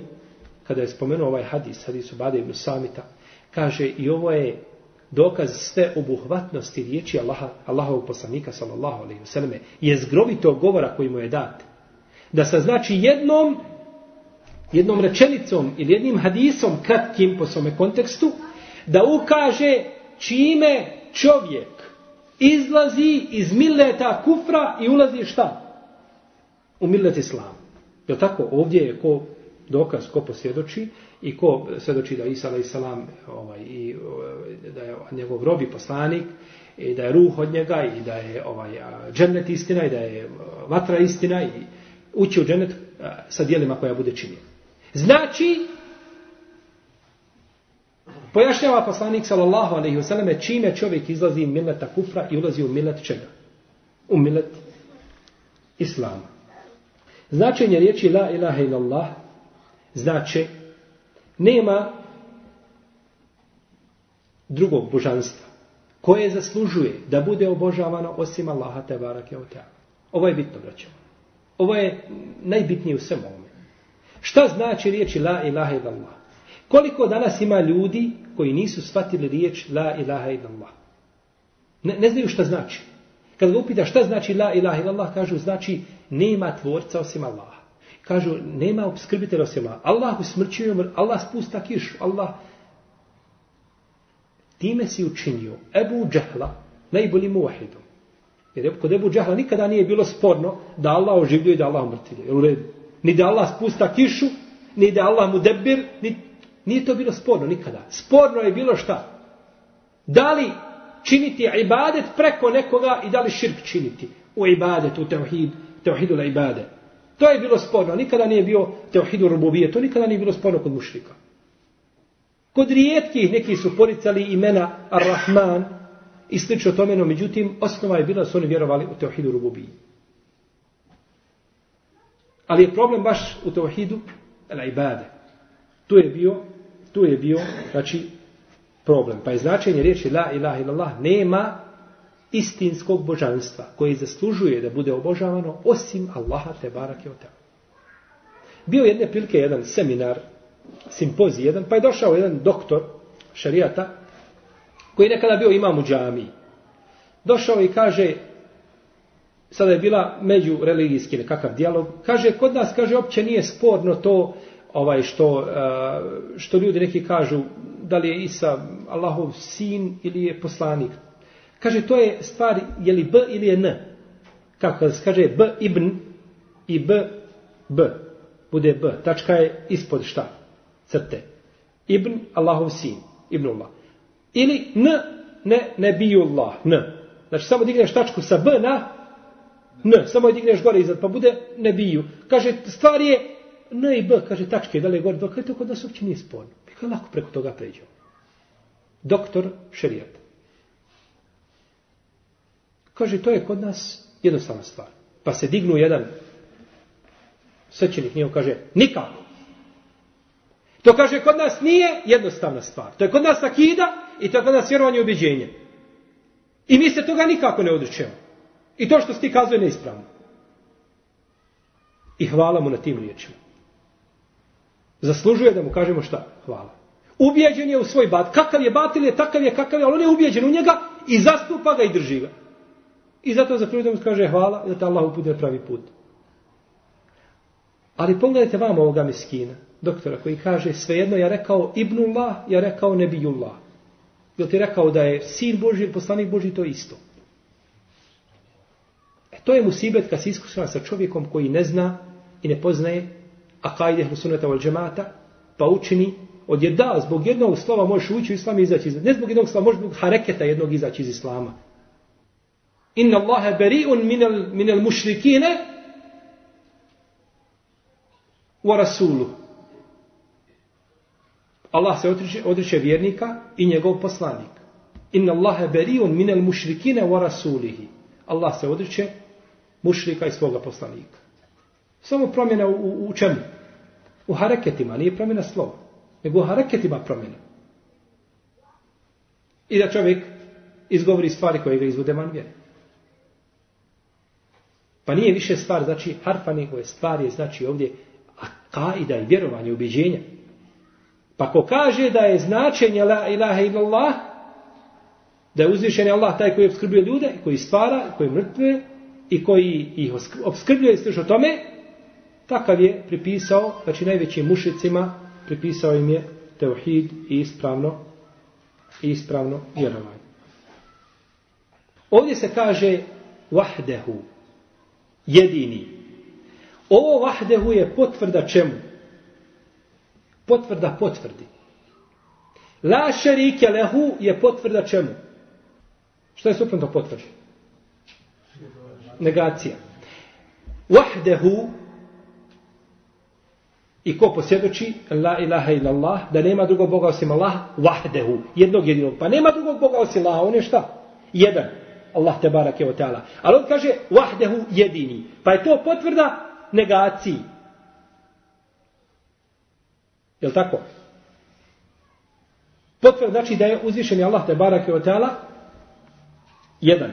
kada je spomenuo ovaj hadis, hadis u Bade ibn Samita, kaže i ovo je dokaz sve obuhvatnosti riječi Allaha, Allahovog poslanika, sallallahu alaihi vseleme, je zgrovito govora koji mu je dat. Da se znači jednom, jednom rečenicom ili jednim hadisom, kratkim po svome kontekstu, da ukaže čime čovjek izlazi iz milleta kufra i ulazi šta? U millet islam. Je tako? Ovdje je ko dokaz, ko posvjedoči i ko svjedoči da Isa alaih salam ovaj, i, e, da je njegov rob i poslanik i da je ruh od njega i da je ovaj, džennet istina i da je e, vatra istina i ući u džennet e, sa dijelima koja bude činjena. Znači, Pojašnjava poslanik sallallahu alejhi ve selleme čime čovjek izlazi iz milleta kufra i ulazi u millet čega? U millet islama. Značenje riječi la ilaha illallah znači nema drugog božanstva koje zaslužuje da bude obožavano osim Allaha te barake o Ovo je bitno, braćo. Ovo je najbitnije u svemu. Šta znači riječi la ilaha illallah? Koliko danas ima ljudi koji nisu shvatili riječ la ilaha illallah? Ne, ne znaju šta znači. Kad ga upita šta znači la ilaha illallah, kažu znači nema tvorca osim Allaha. Kažu nema obskrbitelja osim Allaha. Allah usmrćuje, Allah spusta kišu, Allah time si učinio Ebu Džahla najboljim muahidom. Jer kod Ebu Džahla nikada nije bilo sporno da Allah oživljuje i da Allah umrtvije. Ni da Allah spusta kišu, ni da Allah mu debir, ni Nije to bilo sporno nikada. Sporno je bilo šta? Da li činiti ibadet preko nekoga i da li širk činiti u ibadet, u tevhid, tevhidu la ibadet. To je bilo sporno. Nikada nije bio tevhidu rububije. To nikada nije bilo sporno kod mušrika. Kod rijetkih neki su poricali imena Ar-Rahman i slično tome, no međutim, osnova je bila da su oni vjerovali u tevhidu rububije. Ali je problem baš u tevhidu al-ibade. Tu je bio Tu je bio, znači, problem. Pa je značenje riječi la ilaha illallah nema istinskog božanstva koji zaslužuje da bude obožavano osim Allaha te barake o Bio jedne prilike jedan seminar, simpozij jedan, pa je došao jedan doktor šarijata koji nekada bio imam u džamiji. Došao i kaže, sada je bila među religijski kakav dijalog, kaže, kod nas, kaže, opće nije sporno to ovaj što, eh, što ljudi neki kažu da li je Isa Allahov sin ili je poslanik. Kaže, to je stvar, je li B ili je N? Kako se kaže B ibn i B, B. Bude B. Tačka je ispod šta? Crte. Ibn Allahov sin. Ibn Allah. Ili N, ne, ne biju Allah. N. Znači, samo digneš tačku sa B na N. Samo je digneš gore iznad, pa bude ne biju. Kaže, stvar je N i B, kaže, tačke, da li je gore, dok je to kod nas uopće nije sporno. I kao lako preko toga pređemo. Doktor Šerijat. Kaže, to je kod nas jednostavna stvar. Pa se dignu jedan svećenik njegov, kaže, nikako. To kaže, kod nas nije jednostavna stvar. To je kod nas akida i to je kod nas vjerovanje i ubiđenje. I mi se toga nikako ne odrećemo. I to što ti kazuje neispravno. I hvala mu na tim riječima zaslužuje da mu kažemo šta? Hvala. Ubijeđen je u svoj bat. Kakav je batil je, takav je, kakav je, ali on je ubijeđen u njega i zastupa ga i drži ga. I zato zaslužuje da mu kaže hvala i da te Allah upudi pravi put. Ali pogledajte vam ovoga miskina, doktora, koji kaže svejedno ja rekao Ibnullah, ja rekao Nebijullah. Jel ti rekao da je sin Boži, poslanik Boži, to isto. E to je musibet kad si iskušava sa čovjekom koji ne zna i ne poznaje akajde hlusunata wal džemata, pa učini od jedna, zbog jednog slova možeš ući u islam i izaći iz Ne zbog jednog slova, možeš zbog hareketa jednog izaći iz islama. Inna Allahe beri'un minel, minel mušrikine wa rasulu. Allah se odriče, odriče vjernika i njegov poslanik. Inna Allahe beri'un minel mušrikine wa rasulihi. Allah se odriče mušrika i svoga poslanika. Samo promjena u, u, u čemu? U hareketima, nije promjena slova. Nego u hareketima promjena. I da čovjek izgovori stvari koje ga izvode van vjere. Pa nije više stvar, znači harfa, nego je stvar je, znači ovdje akaida i vjerovanje, ubiđenja. Pa ko kaže da je značenje la ilaha illallah, da je uzvišen Allah taj koji obskrbuje ljude, koji stvara, koji mrtve i koji ih obskrbljuje sliš o tome, takav je pripisao, znači najvećim mušicima, pripisao im je teuhid i ispravno, i ispravno vjerovanje. Ovdje se kaže vahdehu, jedini. Ovo vahdehu je potvrda čemu? Potvrda potvrdi. La šerike lehu je potvrda čemu? Što je suprotno potvrđeno? Negacija. Wahdehu i ko posjedoči la ilaha illallah da nema drugog Boga osim Allah wahdehu. Jednog jedinog. Pa nema drugog Boga osim Allah. On je šta? Jedan. Allah te barake o teala. Ali on kaže wahdehu jedini. Pa je to potvrda negaciji. Je li tako? Potvrda znači da je uzvišeni Allah te barake o teala jedan.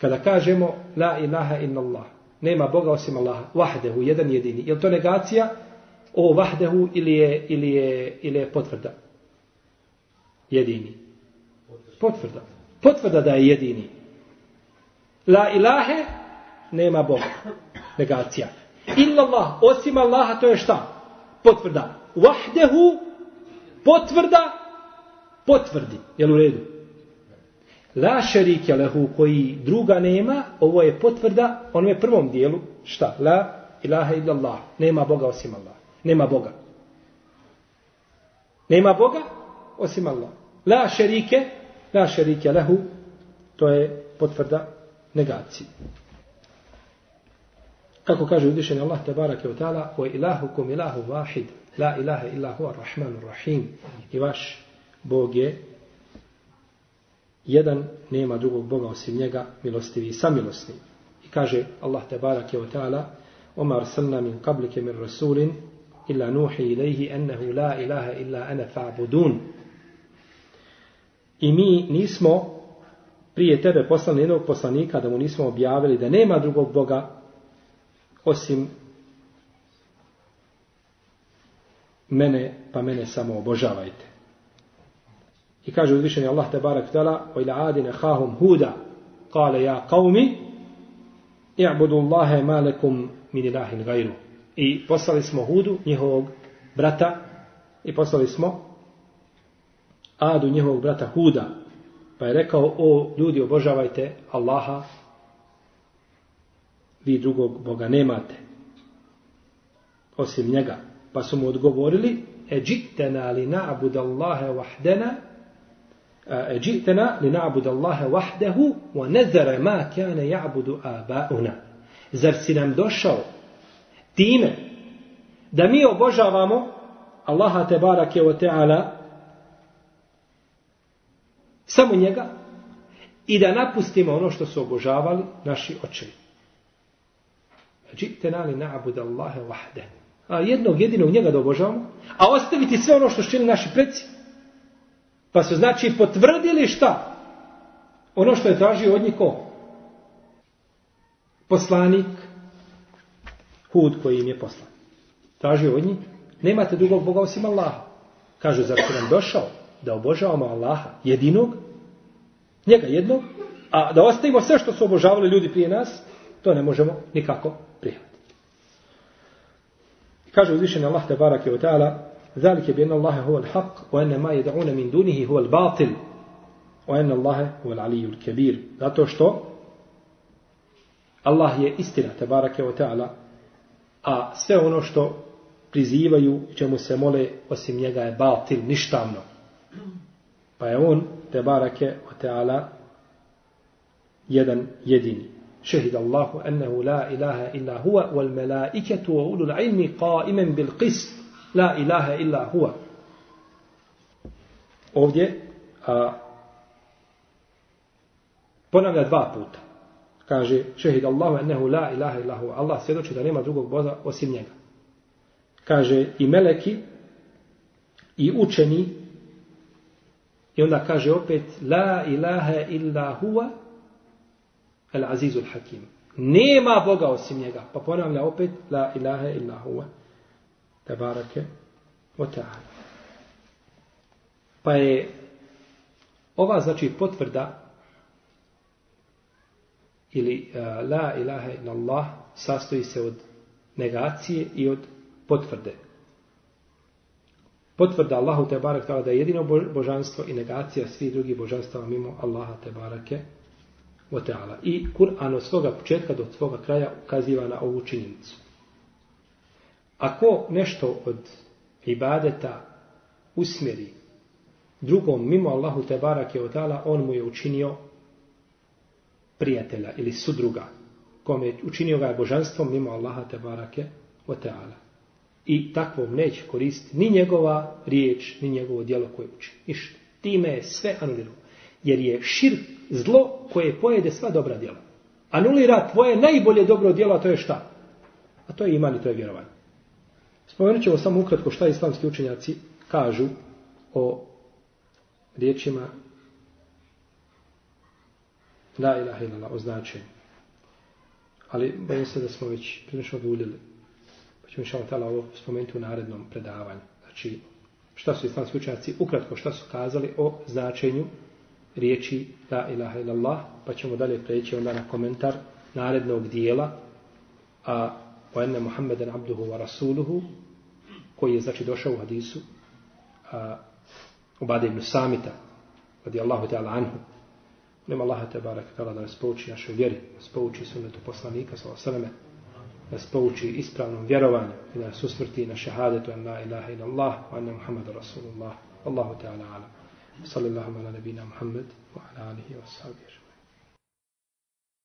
Kada kažemo la ilaha illallah, nema Boga osim Allaha, vahdehu, jedan jedini. Je to negacija? O vahdehu ili je, ili je, ili je potvrda? Jedini. Potvrda. Potvrda da je jedini. La ilahe, nema Boga. Negacija. Illallah, osim Allaha, to je šta? Potvrda. Vahdehu, potvrda, potvrdi. Jel u redu? La šerike lehu koji druga nema, ovo je potvrda onome prvom dijelu, šta? La ilaha illallah. Nema Boga osim Allah. Nema Boga. Nema Boga osim Allah. La šerike, la šerike lehu, to je potvrda negacije. Kako kaže uzvišeni Allah te barake u ta'ala, o ilahukum ilahu vahid, la ilaha illahu ar-Rahmanu rahim. I vaš Bog je jedan nema drugog Boga osim njega, milostivi i samilosni. I kaže Allah te barak je o ta'ala, Oma arsalna min kablike min rasulin, illa nuhi ilaihi ennehu la ilaha illa ana fa'budun. I mi nismo prije tebe poslali jednog poslanika da mu nismo objavili da nema drugog Boga osim mene, pa mene samo obožavajte. I kaže uzvišeni Allah te barek tala o ila adine hahum huda kale ja qavmi i'budu Allahe malekum min ilahin gajru. I poslali smo Hudu, njihovog brata, i poslali smo Adu, njihovog brata Huda. Pa je rekao, o ljudi, obožavajte Allaha, vi drugog Boga nemate. Osim njega. Pa su mu odgovorili, e džitena li na'bud Allahe vahdena, جئتنا لنعبد الله وحده ونذر ما كان يعبد آباؤنا Zar si nam došao time da mi obožavamo Allaha te barake o teala samo njega i da napustimo ono što su obožavali naši očevi. Džite nali na'bud Allahe vahde. A jednog jedinog njega da obožavamo, a ostaviti sve ono što šćeli naši preci. Pa su znači potvrdili šta? Ono što je tražio od njih ko? Poslanik Hud koji im je poslan. Tražio od njih. Nemate drugog Boga osim Allaha. Kažu, zar se nam došao da obožavamo Allaha jedinog? Njega jednog? A da ostavimo sve što su obožavali ljudi prije nas? To ne možemo nikako prihvatiti. Kaže uzvišen Allah te barake od ta'ala ذلك بأن الله هو الحق وأن ما يدعون من دونه هو الباطل وأن الله هو العلي الكبير zato što Allah je istina tebarake wa ta'ala a sve ono što prizivaju čemu se mole osim njega je batil, ništavno pa je on tebarake wa ta'ala jedan jedini شهد الله أنه لا إله إلا هو والملائكة وأولو العلم قائما بالقسط La ilaha illa huwa. Ovdje a, ponavlja dva puta. Kaže, šehid Allahu ennehu la ilaha illa huwa. Allah svjedoči da nema drugog Boga osim njega. Kaže, i meleki, i učeni, I onda kaže opet, la ilaha illa huwa al azizul hakim. Nema Boga osim njega. Pa ponavlja opet, la ilaha illa huwa Tebarake o ta'ala. Pa je ova znači potvrda ili uh, la ilaha illallah sastoji se od negacije i od potvrde. Potvrda Allahu te barak tala da je jedino božanstvo i negacija svih drugih božanstava mimo Allaha te barake ta'ala. I Kur'an od svoga početka do svoga kraja ukaziva na ovu činjenicu. Ako nešto od ibadeta usmjeri drugom mimo Allahu te barake od ta'ala, on mu je učinio prijatelja ili sudruga kome je učinio ga božanstvom mimo Allaha te barake od ta'ala. I takvom neće koristiti ni njegova riječ, ni njegovo djelo koje uči. Ništa. Time je sve anulirano. Jer je šir zlo koje pojede sva dobra djela. Anulira tvoje najbolje dobro djelo, a to je šta? A to je iman i to je vjerovanje. Spomenut ćemo samo ukratko šta islamski učenjaci kažu o riječima La ilaha illallah, o značenju. Ali bojim se da smo već prilično oduljili. Pa ćemo inšalama tala ovo spomenuti u narednom predavanju. Znači, šta su islamski učenjaci, ukratko šta su kazali o značenju riječi La ilaha illallah, pa ćemo dalje preći onda na komentar narednog dijela, a وأن محمدا عبده abduhu wa rasuluhu, koji je znači došao u hadisu a, u Bade ibn Samita, radi Allahu ta'ala anhu, Nema Allaha te barek tala da nas pouči našoj vjeri, nas pouči sunnetu poslanika, svala sveme, da nas pouči ispravnom vjerovanju i da nas usmrti na šehadetu en la ilaha ila Allah, wa anna Muhammadu Rasulullah, Allahu ta'ala ala. Sallallahu ala nabina Muhammad, wa ala alihi wa sahbihi.